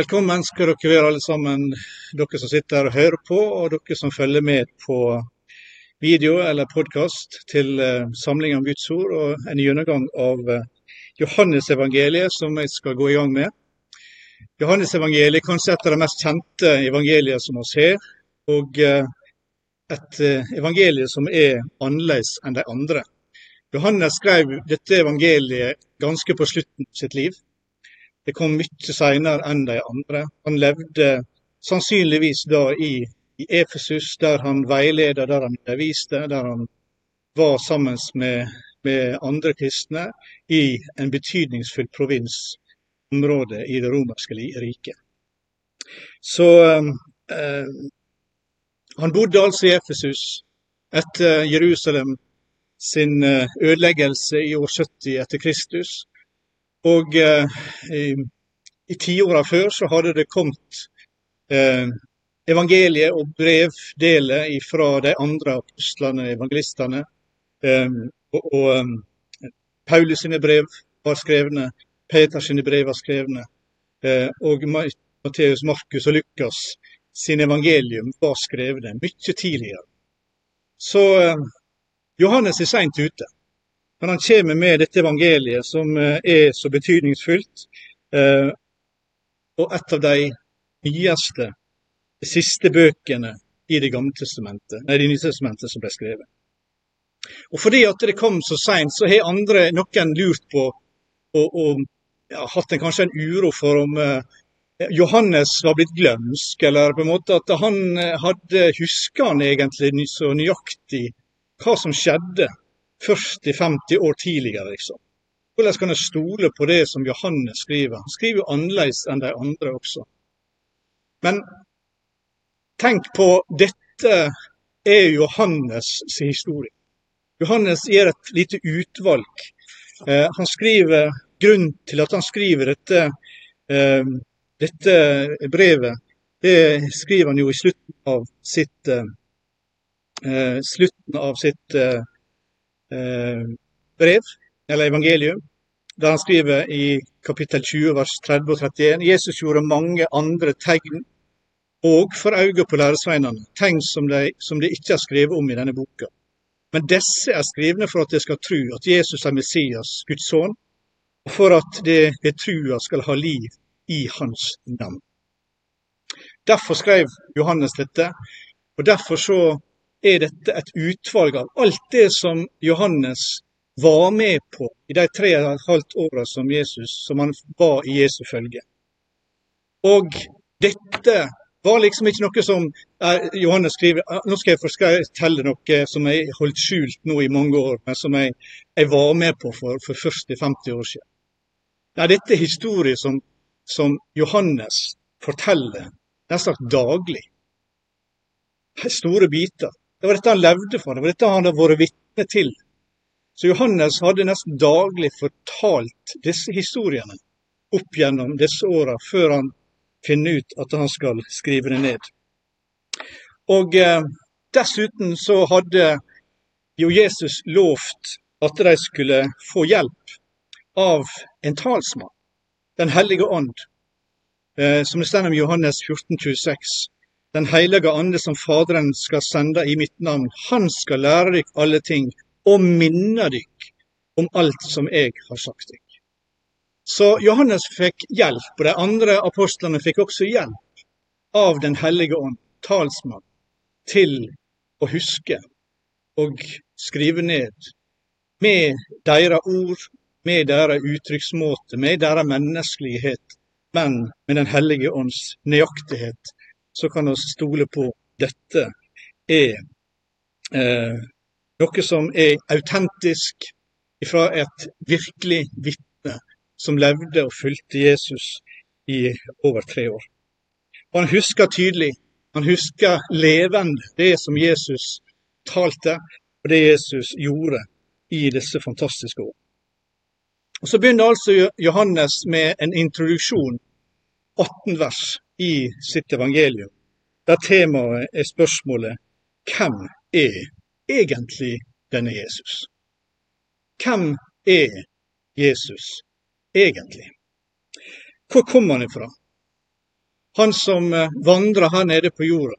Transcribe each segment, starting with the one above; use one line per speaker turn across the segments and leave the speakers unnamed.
Velkommen skal dere være alle sammen, dere som sitter og hører på, og dere som følger med på video eller podkast til uh, samling om Guds ord og en gjennomgang av uh, Johannesevangeliet som jeg skal gå i gang med. Johannesevangeliet er kanskje et av de mest kjente evangeliene som vi har, og uh, et evangelie som er annerledes enn de andre. Johannes skrev dette evangeliet ganske på slutten av sitt liv. Det kom mye seinere enn de andre. Han levde sannsynligvis da i, i Efesus, der han veileda, der han underviste, der han var sammen med, med andre kristne i en betydningsfull provinsområde i det romerske riket. Så eh, han bodde altså i Efesus etter Jerusalem sin eh, ødeleggelse i år 70 etter Kristus. Og eh, i, i tiåra før så hadde det kommet eh, evangeliet og brevdeler fra de andre apostlene, evangelistene. Eh, og, og eh, Paulus sine brev var skrevne, Peters sine brev var skrevne. Eh, og Matteus, Markus og Lukas sin evangelium var skrevne mye tidligere. Så eh, Johannes er seint ute. Men han kommer med dette evangeliet som eh, er så betydningsfullt. Eh, og et av de nyeste, de siste bøkene i Det gamle testamentet, nei, det nye testamentet som ble skrevet. Og fordi at det kom så seint, så har andre, noen lurt på og, og ja, hatt en, kanskje en uro for om eh, Johannes var blitt glømsk, eller på en måte at han hadde huska han egentlig så nøyaktig hva som skjedde 40-50 år tidligere, liksom. Hvordan kan jeg stole på det som Johannes skriver? Han skriver jo annerledes enn de andre også. Men tenk på dette er Johannes' historie. Johannes gir et lite utvalg. Eh, han skriver, Grunnen til at han skriver dette, eh, dette brevet, det skriver han jo i slutten av sitt, eh, slutten av sitt Eh, brev, eller evangelium, der han skriver i kapittel 20, vers 30 og 31 Jesus gjorde mange andre tegn og for øye på læresveinene, tegn som de, som de ikke er skrevet om i denne boka. Men disse er skrevne for at de skal tro at Jesus er Messias, Guds sønn, og for at de ved trua skal ha liv i hans navn. Derfor skrev Johannes dette, og derfor så er dette et utvalg av alt det som Johannes var med på i de tre og et halvt åra som, som han var i Jesu følge. Og dette var liksom ikke noe som eh, Johannes skriver Nå skal jeg fortelle noe som jeg holdt skjult nå i mange år, men som jeg, jeg var med på for, for 40-50 år siden. Nei, dette er historier som, som Johannes forteller nesten daglig. Store biter. Det var dette han levde for, det var dette han hadde vært vitne til. Så Johannes hadde nesten daglig fortalt disse historiene opp gjennom disse åra, før han finner ut at han skal skrive det ned. Og eh, Dessuten så hadde jo Jesus lovt at de skulle få hjelp av en talsmann, Den hellige ånd, eh, som det står om Johannes 14, 26. Den hellige ande som Faderen skal sende i mitt navn, han skal lære dykk alle ting og minne dykk om alt som jeg har sagt dykk. Så Johannes fikk hjelp, og de andre apostlene fikk også hjelp av Den hellige ånd, talsmann, til å huske og skrive ned med deres ord, med deres uttrykksmåte, med deres menneskelighet, men med Den hellige ånds nøyaktighet så kan vi stole på dette er eh, noe som er autentisk fra et virkelig vitne som levde og fulgte Jesus i over tre år. Og Han husker tydelig, han husker levende det som Jesus talte, og det Jesus gjorde i disse fantastiske år. Og Så begynner altså Johannes med en introduksjon, 18 vers, i sitt evangelium, der temaet er spørsmålet hvem er egentlig denne Jesus? Hvem er Jesus egentlig? Hvor kom han ifra? Han som eh, vandrer her nede på jorda.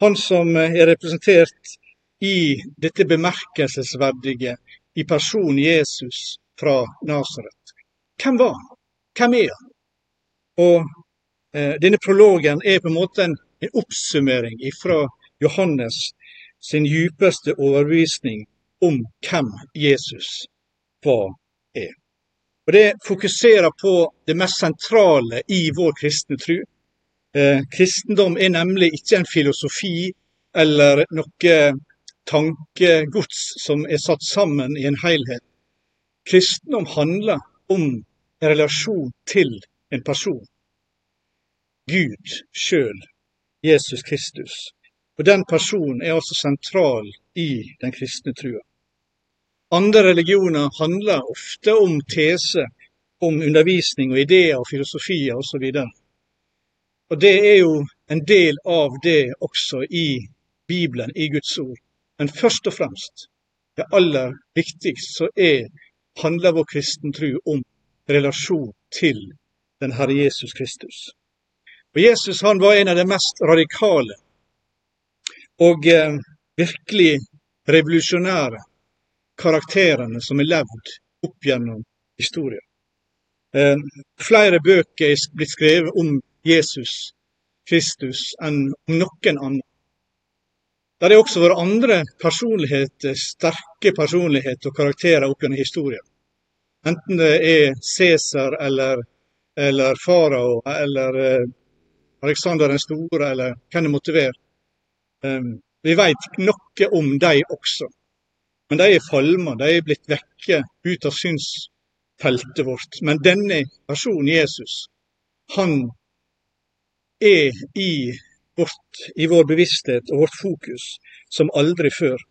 Han som eh, er representert i dette bemerkelsesverdige i personen Jesus fra Nasaret. Hvem var han? Hvem er han? Og Denne prologen er på en måte en, en oppsummering fra Johannes sin djupeste overbevisning om hvem Jesus var er. Og Det fokuserer på det mest sentrale i vår kristne tro. Eh, kristendom er nemlig ikke en filosofi eller noe tankegods som er satt sammen i en helhet. Kristendom handler om en relasjon til en person. Gud sjøl, Jesus Kristus. Og Den personen er altså sentral i den kristne trua. Andre religioner handler ofte om tese, om undervisning og ideer og filosofier osv. Og, og det er jo en del av det også i Bibelen, i Guds ord. Men først og fremst, det aller viktigste, så er, handler vår kristen tro om relasjon til den Herre Jesus Kristus. Og Jesus han var en av de mest radikale og eh, virkelig revolusjonære karakterene som er levd opp gjennom historien. Eh, flere bøker er blitt skrevet om Jesus Kristus enn om noen annen. Der har også vært andre personligheter, sterke personligheter og karakterer opp gjennom historien. Enten det er Cæsar eller, eller farao eller Alexander den store eller hvem det måtte være. Um, vi vet noe om dem også. Men de er falma, de er blitt vekke ut av synsfeltet vårt. Men denne personen, Jesus, han er i, vårt, i vår bevissthet og vårt fokus som aldri før.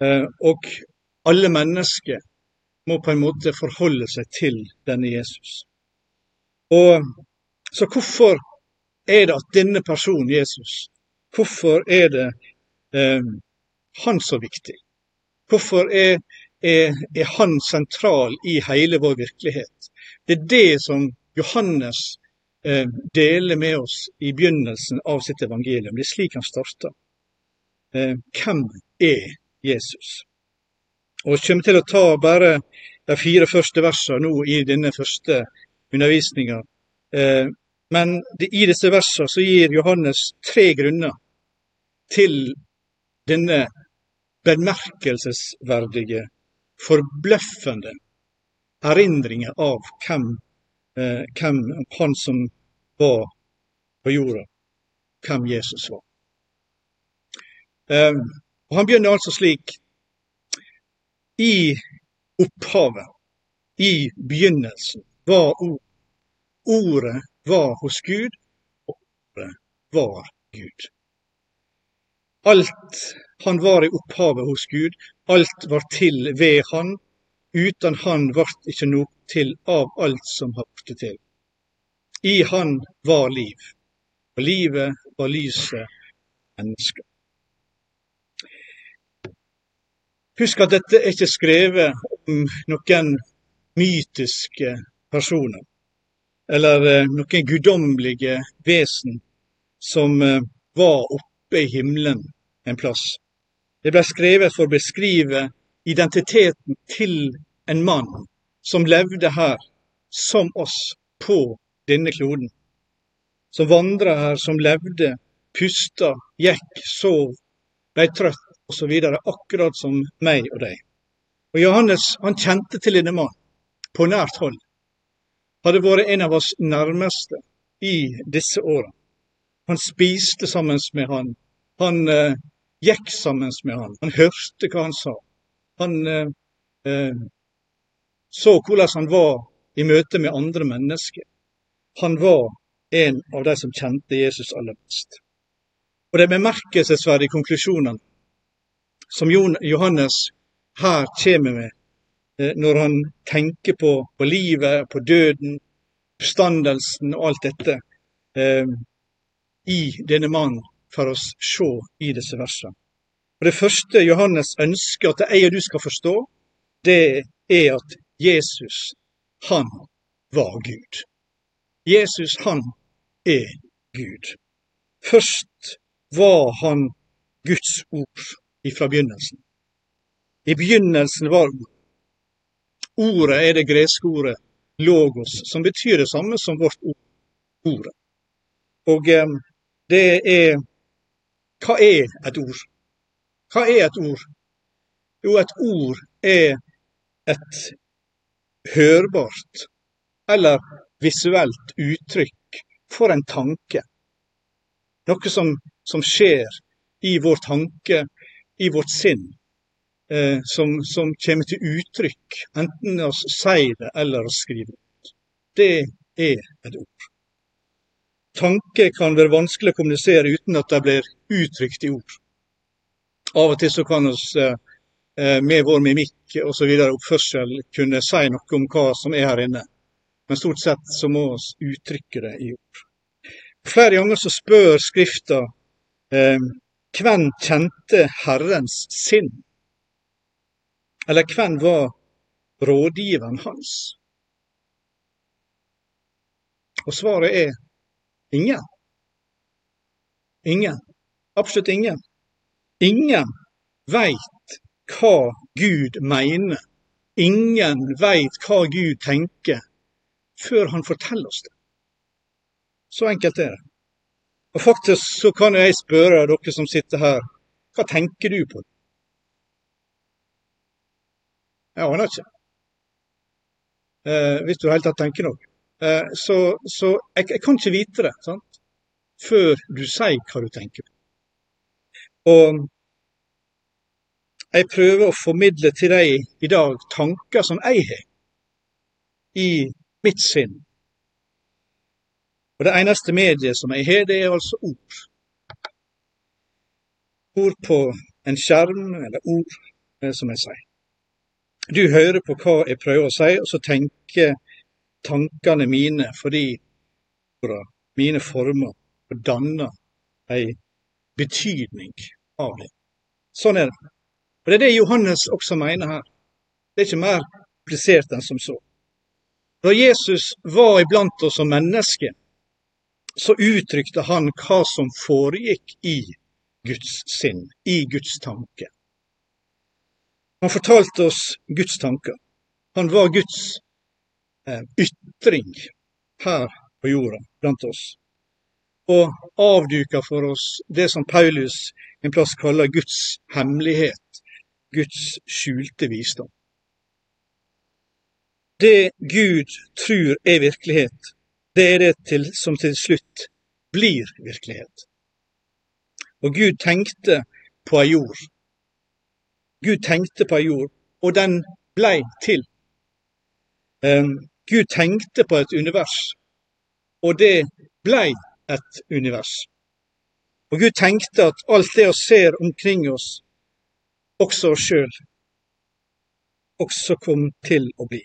Eh, og alle mennesker må på en måte forholde seg til denne Jesus. Og Så hvorfor er det at denne personen, Jesus, hvorfor er det eh, han så viktig? Hvorfor er, er, er, han sentral i hele vår virkelighet? Det er det som Johannes eh, deler med oss i begynnelsen av sitt evangelium. Det er slik han starter. Eh, hvem er Jesus? Og Vi kommer til å ta bare de fire første versene nå i denne første undervisninga. Eh, men det, i disse versene så gir Johannes tre grunner til denne bemerkelsesverdige, forbløffende erindringen av hvem, eh, hvem han som var på jorda, hvem Jesus var. Eh, Han begynner altså slik I opphavet, i begynnelsen, var. Ordet var hos Gud, og ordet var Gud. Alt han var i opphavet hos Gud, alt var til ved han. Uten han vart ikke noe til av alt som har blitt til. I han var liv, og livet var lyset mennesker. Husk at dette er ikke skrevet om noen mytiske personer, eller eh, noen guddommelige vesen som eh, var oppe i himmelen en plass. Det ble skrevet for å beskrive identiteten til en mann som levde her som oss på denne kloden. Som vandra her, som levde, pusta, gikk, sov, ble trøtt osv. Akkurat som meg og deg. Og Johannes han kjente til denne mannen på nært hold. Hadde vært en av oss nærmeste i disse åra. Han spiste sammen med han. Han eh, gikk sammen med han. Han hørte hva han sa. Han eh, eh, så hvordan han var i møte med andre mennesker. Han var en av de som kjente Jesus aller best. Og det bemerkelsesverdige konklusjonene som Johannes her kommer med når han tenker på, på livet, på døden, oppstandelsen og alt dette eh, i denne mannen for oss se i disse versene. Og Det første Johannes ønsker at jeg og du skal forstå, det er at Jesus, han var Gud. Jesus, han er Gud. Først var han Guds ord ifra begynnelsen. I begynnelsen var ord. Ordet er det greske ordet logos, som betyr det samme som vårt ord, ordet. Og eh, det er Hva er et ord? Hva er et ord? Jo, et ord er et hørbart eller visuelt uttrykk for en tanke. Noe som, som skjer i vår tanke, i vårt sinn, eh, som, som, kommer til uttrykk, enten å si det eller å skrive det. Det er et ord. Tanke kan være vanskelig å kommunisere uten at det blir uttrykt i ord. Av og til så kan vi eh, med vår mimikk osv. oppførsel kunne si noe om hva som er her inne, men stort sett så må vi uttrykke det i ord. Flere ganger så spør Skrifta eh, hvem kjente Herrens sinn? Eller hvem var rådgiveren hans? Og svaret er ingen. Ingen. Absolutt ingen. Ingen veit hva Gud mener. Ingen veit hva Gud tenker, før han forteller oss det. Så enkelt er det. Og faktisk så kan jeg spørre dere som sitter her, hva tenker du på? Jeg aner ikke. Eh, hvis du i det hele tatt tenker noe. Eh, så, så jeg, jeg, kan ikke vite det sant? før du sier hva du tenker på. Og jeg prøver å formidle til deg i dag tanker som jeg har i mitt sinn og det eneste mediet som jeg har, det er altså ord. Ord på en skjerm, eller ord, eh, som jeg sier. Du hører på hva jeg prøver å si, og så tenker tankene mine fordi mine former og danner ei betydning av det. Sånn er det. Og Det er det Johannes også mener her. Det er ikke mer komplisert enn som så. Da Jesus var iblant oss som menneske, så uttrykte han hva som foregikk i Guds sinn, i Guds tanke. Han fortalte oss Guds tanker. Han var Guds eh, ytring her på jorda blant oss. Og avduka for oss det som Paulus en plass kaller Guds hemmelighet, Guds skjulte visdom. Det Gud tror er virkelighet, det er det til, som til slutt blir virkelighet. Og Gud tenkte på ei jord. Gud tenkte på ei jord, og den blei til. Um, Gud tenkte på et univers, og det blei et univers. Og Gud tenkte at alt det vi ser omkring oss, også oss sjøl, også kom til å bli.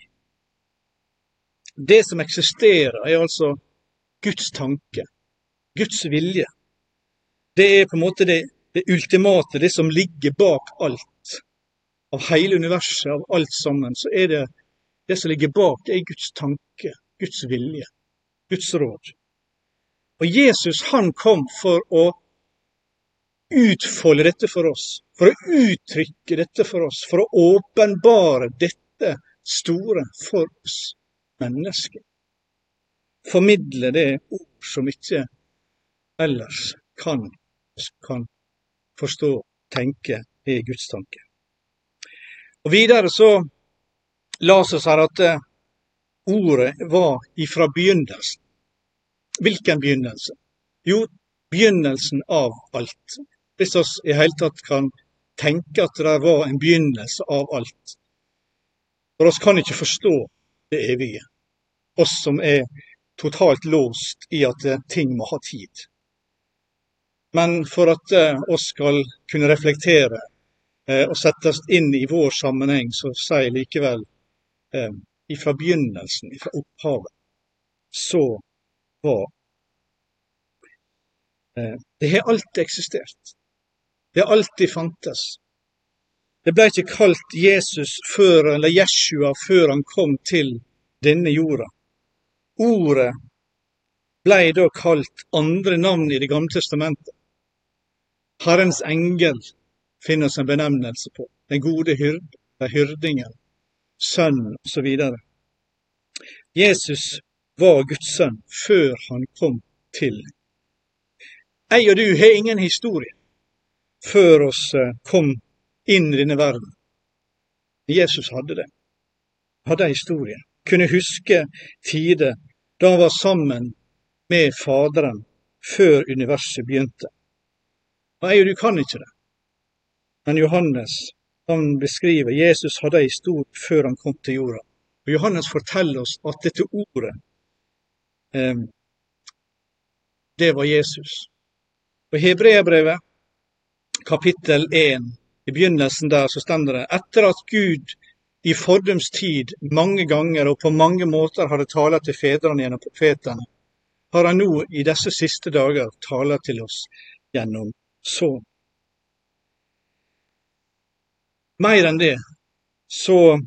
Det som eksisterer, er altså Guds tanke, Guds vilje. Det er på en måte det, det ultimate, det som ligger bak alt. Av hele universet, av alt sammen, så er det det som ligger bak, det er Guds tanke, Guds vilje, Guds råd. Og Jesus han kom for å utfolde dette for oss, for å uttrykke dette for oss, for å åpenbare dette store for oss mennesker. Formidle det ord som ikke ellers kan, kan forstå, tenke, er Guds tanke. Og Videre så las oss her at eh, ordet var ifra begynnelsen. Hvilken begynnelse? Jo, begynnelsen av alt. Hvis vi i hele tatt kan tenke at det var en begynnelse av alt. For oss kan ikke forstå det evige oss som er totalt låst i at eh, ting må ha tid. Men for at eh, oss skal kunne reflektere eh, og settes inn i vår sammenheng, så sier jeg likevel eh, ifra begynnelsen, ifra opphavet, så var Det har alltid eksistert. Det har alltid fantes. Det ble ikke kalt Jesus før, eller Jeshua før han kom til denne jorda. Ordet ble da kalt andre navn i Det gamle testamentet. Herrens engel finnes en benevnelse på. Den gode hyrde, hyrdingen, sønn osv. Jesus var Guds sønn før han kom til. Jeg og du har ingen historie før oss eh, kom inn i denne verden. Jesus hadde det. Hadde en historie. Kunne huske tider da han var sammen med Faderen før universet begynte. Og du kan ikke det. Men Johannes han beskriver Jesus hadde ei stor før han kom til jorda. Og Johannes forteller oss at dette ordet, eh, det var Jesus. Og Hebreabrevet, kapittel 1, i begynnelsen der, så stender det etter at Gud i fordums tid mange ganger og på mange måter hadde talt til fedrene gjennom profetene, har han nå i disse siste dager talt til oss gjennom Sønnen. Mer enn det så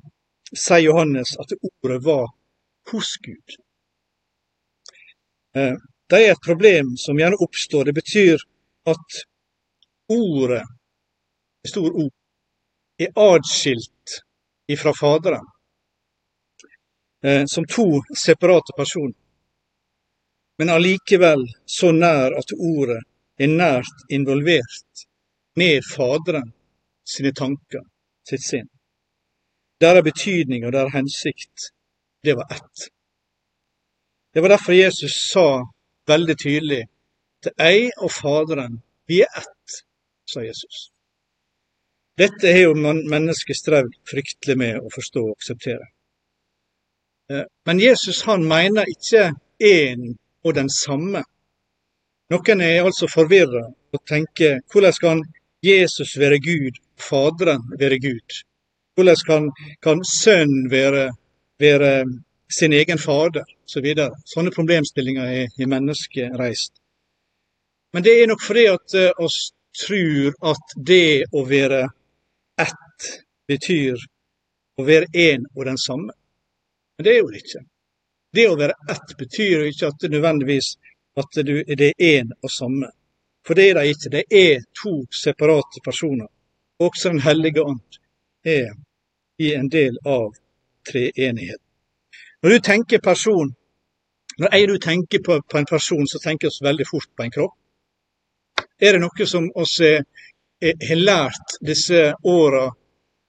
sier Johannes at ordet var hos Gud. Eh, det er et problem som gjerne oppstår. Det betyr at ordet, med stor ord, er adskilt ifra Faderen eh, som to separate personer. Men allikevel så nær at ordet er nært involvert med Faderen sine tanker sitt sinn. Deres betydning og deres hensikt, det var ett. Det var derfor Jesus sa veldig tydelig til jeg og Faderen, vi er ett, sa Jesus. Dette har jo mennesket strevd fryktelig med å forstå og akseptere. Eh, men Jesus han mener ikke én og den samme. Noen er altså forvirra og tenker hvordan kan Jesus være Gud Faderen være Gud? Hvordan kan, kan Sønnen være, være, sin egen fader? Så. Sånne problemstillinger er i mennesket reist. Men det er nok fordi at uh, oss tror at det å være ett betyr å være én og den samme. Men det er jo det ikke. Det å være ett betyr ikke at det nødvendigvis at det er én og samme. For det er det ikke. Det er to separate personer. Også Den hellige ånd er i en del av treenigheten. Når du tenker person, når jeg du tenker på, på en person, så tenker vi veldig fort på en kropp. Er det noe som vi har lært disse åra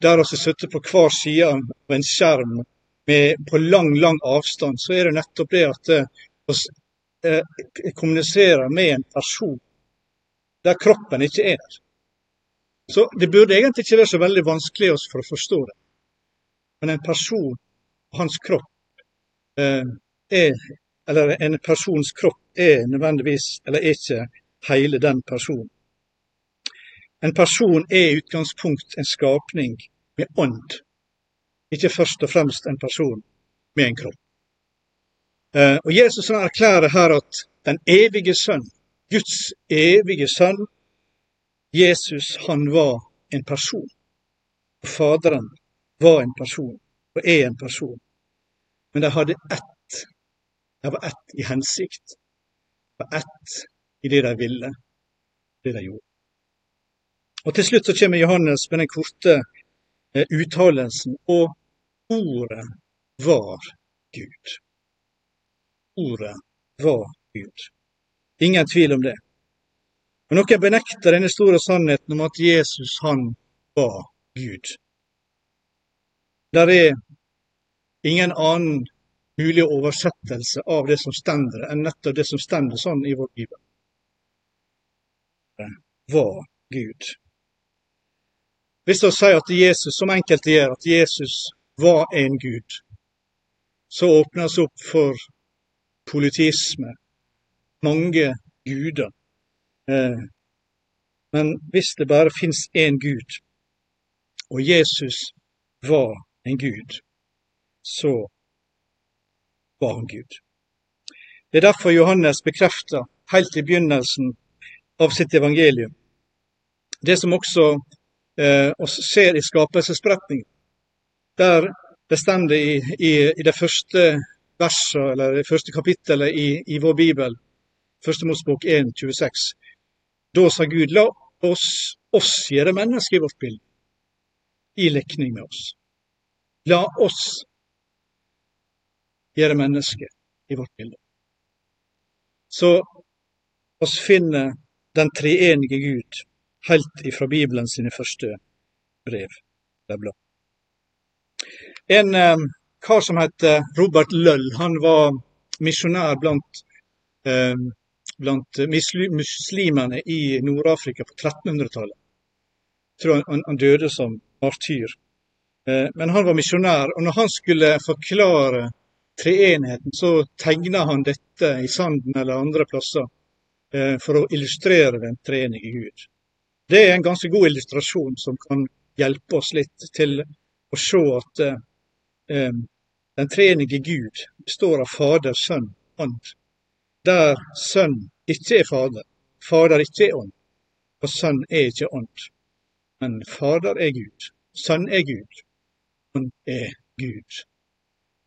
der vi sitter på hver side av en skjerm med, på lang, lang avstand, så er det nettopp det at vi eh, kommuniserer med en person der kroppen ikke er der. Så det burde egentlig ikke være så veldig vanskelig for å forstå det. Men en person og hans kropp eh, er Eller en persons kropp er nødvendigvis, eller er ikke, hele den personen. En person er i utgangspunkt en skapning med ånd, ikke først og fremst en person med en kropp. Eh, og Jesus erklærer her at den evige sønn, Guds evige sønn, Jesus han var en person. Og Faderen var en person, og er en person. Men de hadde ett. De var ett i hensikt. De var ett i det de ville, det de gjorde. Og Til slutt så kommer Johannes med den korte eh, uttalelsen. Og ordet var Gud. Ordet var Gud. Ingen tvil om det. Men noen benekter denne store sannheten om at Jesus, han var Gud. Der er ingen annen mulig oversettelse av det som stender, enn nettopp det som stender sånn i vår bibel. Var Gud. Hvis vi sier at Jesus, som enkelte gjør, at Jesus var en Gud, så åpnes opp for politisme, mange guder. Eh, men hvis det bare fins én Gud, og Jesus var en Gud, så var han Gud. Det er derfor Johannes bekrefter helt i begynnelsen av sitt evangelium det som også eh, oss ser i skapelsesberetningen. Der bestemte i, i, i det første versene, eller det første kapittelet i, i vår bibel, Første Mosbok 1, 26. Da sa Gud, la oss, oss gjøre mennesker i vårt bilde, i lekning med oss. La oss gjøre mennesker i vårt bilde. Så oss finner den treenige Gud helt ifra Bibelen sine første brev. En eh, kar som het Robert Løll, han var misjonær blant, eh, blant muslimene i Nord-Afrika på 1300-tallet. Jeg tror han, han, døde som martyr. Eh, men han var misjonær, og når han skulle forklare treenheten, så tegna han dette i sanden eller andre plasser eh, for å illustrere den treenige Gud. Det er en ganske god illustrasjon som kan hjelpe oss litt til å se at eh, den treenige Gud består av Fader, Sønn, Ånd. Der Sønn ikke er Fader, Fader ikke er Ånd, og Sønn er ikke Ånd. Men Fader er Gud, Sønn er Gud, Ånd er Gud.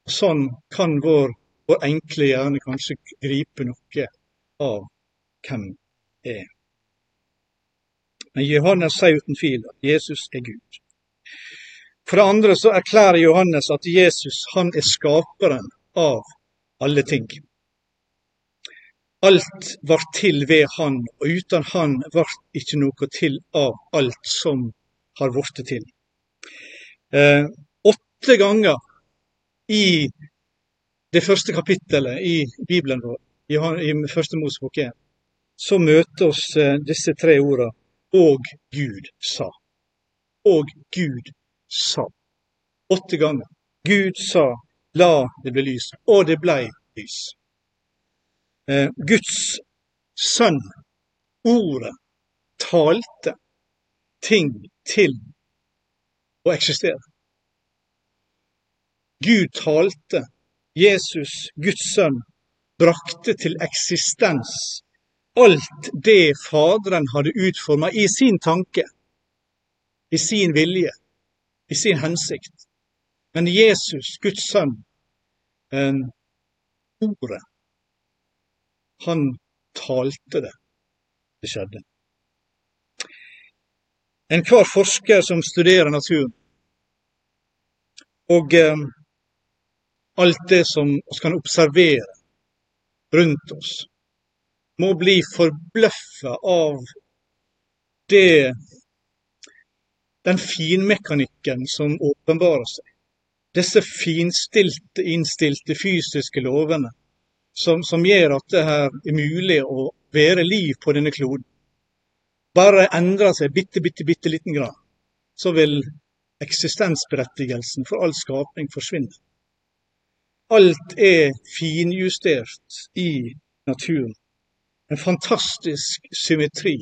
Sånn kan vår, vår enkle hjerne kanskje gripe noe av hvem er. Men Johannes sier uten tvil at Jesus er Gud. For det andre så erklærer Johannes at Jesus han er skaperen av alle ting. Alt var til ved han, og uten han ble ikke noe til av alt som har blitt til. Eh, åtte ganger i det første kapittelet i Bibelen vår, i første Mosebok 1, så møter oss eh, disse tre ordene og Gud sa. Og Gud sa. Åtte ganger. Gud sa, la det bli lys. Og det blei lys. Eh, Guds sønn, ordet, talte ting til å eksistere. Gud talte, Jesus, Guds sønn, brakte til eksistens alt det Faderen hadde utforma i sin tanke, i sin vilje, i sin hensikt. Men Jesus, Guds sønn, eh, ordet, han talte det. Det skjedde. Enhver forsker som studerer naturen, og eh, alt det som vi kan observere rundt oss, må bli forbløffa av det, den finmekanikken som åpenbarer seg. Disse finstilte, innstilte fysiske lovene som, som gjør at det her er mulig å være liv på denne kloden. Bare endrer seg bitte, bitte, bitte liten grad, så vil eksistensberettigelsen for all skapning forsvinne. Alt er finjustert i naturen. En fantastisk symmetri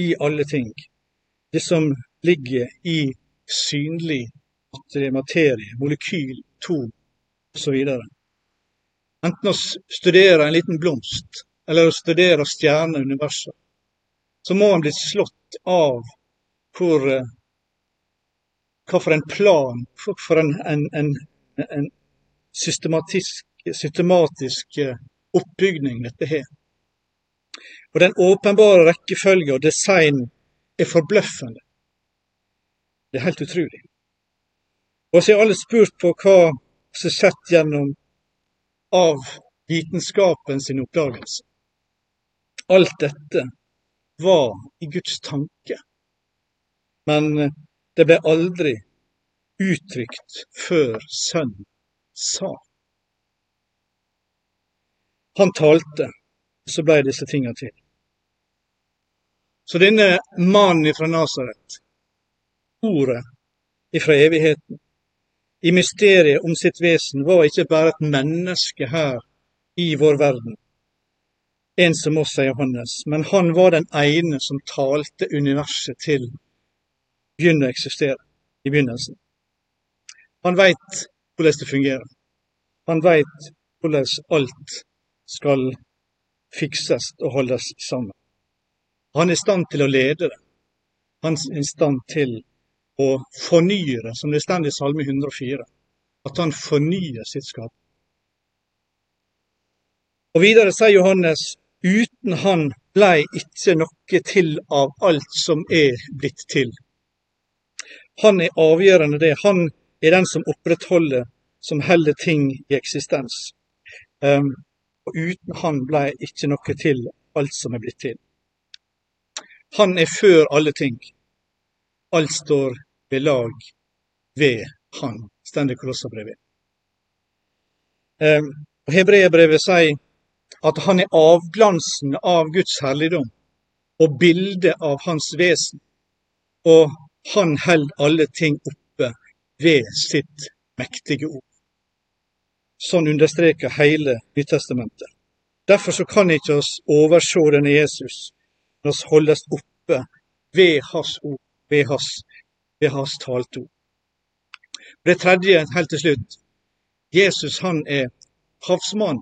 i alle ting. Det som ligger i synlig materie, molekyl, ton osv. Enten å studere en liten blomst eller å studere stjerner i universet, så må en bli slått av hvor eh, hva for en plan, for en, en, en, en systematisk, systematisk eh, oppbygning dette har. Og den åpenbare rekkefølge og design er forbløffende. Det er helt utrolig. Og så er alle spurt på hva som er sett gjennom av vitenskapen sin oppdagelse. Alt dette var i Guds tanke, men det ble aldri uttrykt før Sønnen sa. Han talte, så blei disse tinga til. Så denne mannen fra Nasaret, ordet ifra evigheten, i mysteriet om sitt vesen, var ikke bare et menneske her i vår verden, en som oss, sier Johannes, men han var den ene som talte universet til begynne å eksistere i begynnelsen. Han veit hvordan det fungerer. Han veit hvordan alt skal fikses og holdes sammen. Han er i stand til å lede det. Han er i stand til å fornye som det står i Salme 104. At han fornyer sitt skap. Og videre sier Johannes uten han blei ikke noe til av alt som er blitt til. Han er avgjørende det. Han er den som opprettholder, som holder ting i eksistens. Um, og uten han blei ikke noe til alt som er blitt til. Han er før alle ting. Alt står ved lag ved han, det i Kolossabrevet. Eh, Hebreerbrevet sier at han er avglansen av Guds herligdom og bildet av hans vesen. Og han holder alle ting oppe ved sitt mektige ord. Sånn understreker hele Nyttestamentet. Derfor så kan ikke oss overse denne Jesus, men oss holdes oppe ved hans ord, ved hans, ved hans talte ord. Det tredje, helt til slutt. Jesus han er havsmann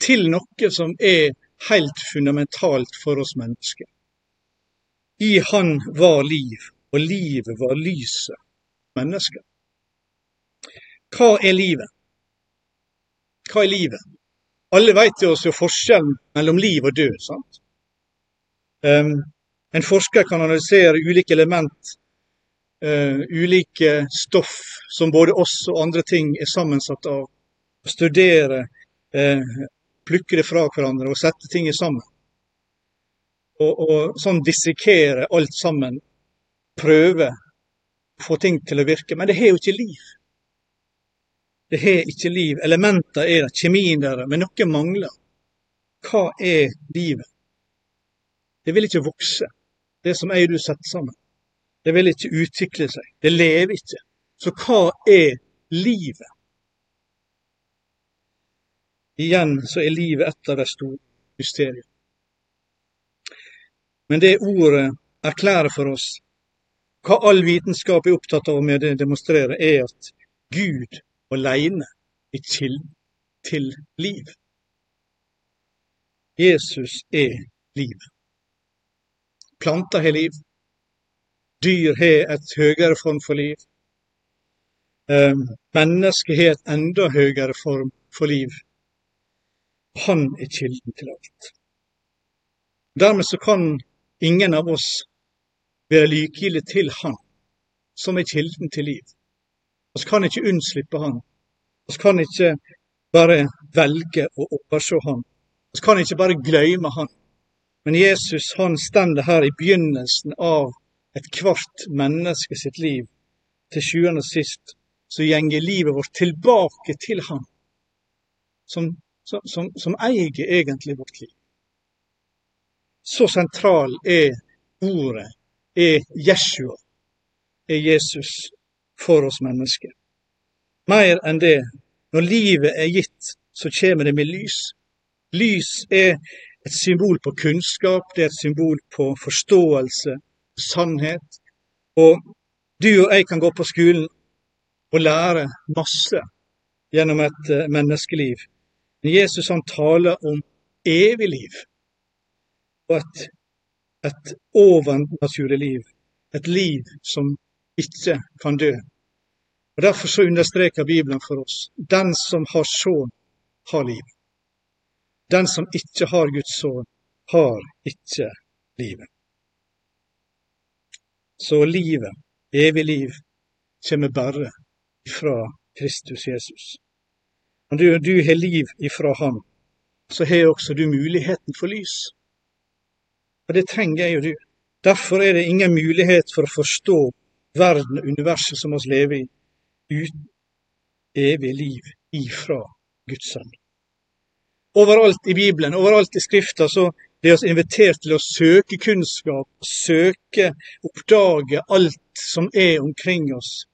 til noe som er helt fundamentalt for oss mennesker. I Han var liv, og livet var lyset mennesker. Hva er livet? Hva er livet? Alle vet jo også forskjellen mellom liv og død. sant? Um, en forsker kan analysere ulike element, uh, ulike stoff som både oss og andre ting er sammensatt av. Studere uh, plukke det fra hverandre og sette ting sammen. Og, og sånn dissekere alt sammen. Prøve få ting til å virke. Men det har jo ikke liv. Det har ikke liv. Elementer er der, kjemien der, men noe mangler. Hva er livet? Det vil ikke vokse, det som jeg og du setter sammen. Det vil ikke utvikle seg. Det lever ikke. Så hva er livet? Igjen så er livet et av de store mysteriene. Men det ordet erklærer for oss hva all vitenskap er opptatt av med å demonstrere, er at Gud alene er kilden til liv. Jesus er livet. Planter har liv. Dyr har et høyere form for liv. Ehm, mennesket har et enda høyere form for liv. Han er kilden til alt. Dermed så kan ingen av oss være likegyldig til Han, som er kilden til liv. Vi kan ikke unnslippe Han. Vi kan ikke bare velge å overse Han. Vi kan ikke bare glemme Han. Men Jesus han stender her i begynnelsen av ethvert menneske sitt liv. Til sjuende og sist så gjenger livet vårt tilbake til Han, som som, som, som eier egentlig vårt liv. Så sentral er ordet, er Jeshua, er Jesus for oss mennesker. Mer enn det, når livet er gitt, så kommer det med lys. Lys er et symbol på kunnskap, det er et symbol på forståelse, sannhet. Og du og jeg kan gå på skolen og lære masse gjennom et eh, menneskeliv. Men Jesus han taler om evig liv og et, et overnaturlig liv. Et liv som ikke kan dø. Og Derfor så understreker Bibelen for oss den som har sønn, har liv. Den som ikke har Guds sønn, har ikke livet. Så livet, evig liv, kommer bare fra Kristus Jesus. Når du, du har liv ifra Han, så har også du muligheten for lys. Og det trenger jeg og du. Derfor er det ingen mulighet for å forstå verden og universet som vi lever i, uten evig liv ifra Guds sønn. Overalt i Bibelen, overalt i Skrifta, så blir oss invitert til å søke kunnskap, søke, oppdage alt som er omkring oss.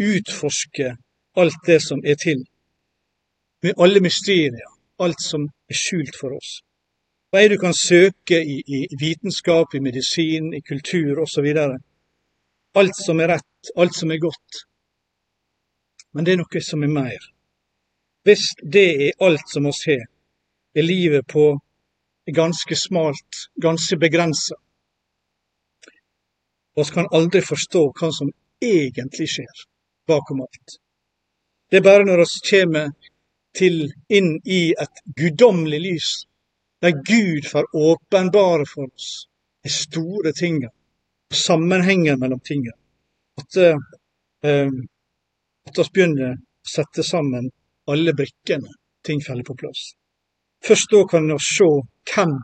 Utforske alt det som er til med alle mysterier, alt som er skjult for oss. Hva er det du kan søke i, i vitenskap, i medisin, i kultur osv.? Alt som er rett, alt som er godt. Men det er noe som er mer. Hvis det er alt som oss har, er livet på ganske smalt, ganske begrensa. Vi kan aldri forstå hva som egentlig skjer bakom alt. Det er bare når vi kommer til inn i et guddommelig lys, der Gud får åpenbare for oss de store tingene, sammenhengen mellom tingene. At, eh, at vi begynner å sette sammen alle brikkene, ting faller på plass. Først da kan vi se hvem,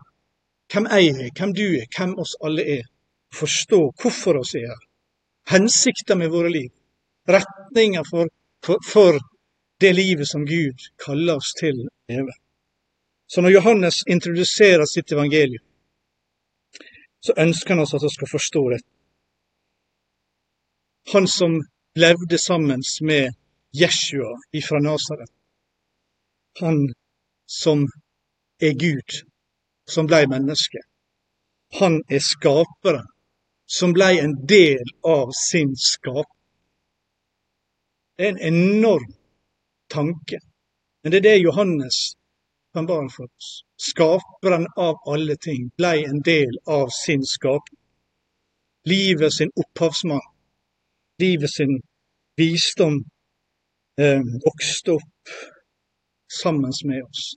hvem jeg er, hvem du er, hvem oss alle er. Forstå hvorfor oss er her. Hensikten med våre liv. Retninger for, for, for det livet som Gud kaller oss til å leve. Så når Johannes introduserer sitt evangelium, så ønsker han oss at vi skal forstå det. Han som levde sammen med Jeshua ifra Nasaret. Han som er Gud, som ble menneske. Han er skaperen, som ble en del av sin skap. Det er en enorm tanke. Men det er det Johannes kan bare for oss. Skaperen av alle ting ble en del av sin skaper. Livet sin opphavsmann, livet sin visdom, eh, vokste opp sammen med oss.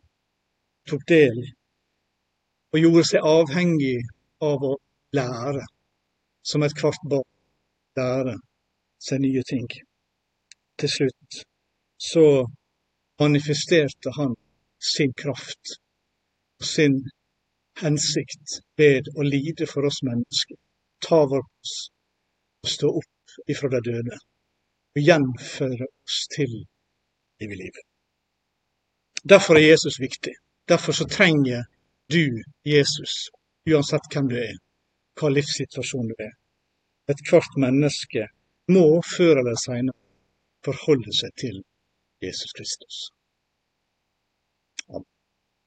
Tok del og gjorde seg avhengig av å lære, som ethvert barn lærer seg nye ting. Til slutt så manifesterte han sin kraft og sin hensikt ved å lide for oss mennesker, ta vår plass og stå opp ifra de døde og gjenføre oss til evig liv. Derfor er Jesus viktig. Derfor så trenger du Jesus, uansett hvem du er, hva livssituasjon du er. Ethvert menneske må før eller seinere forholde seg til Jesus Kristus.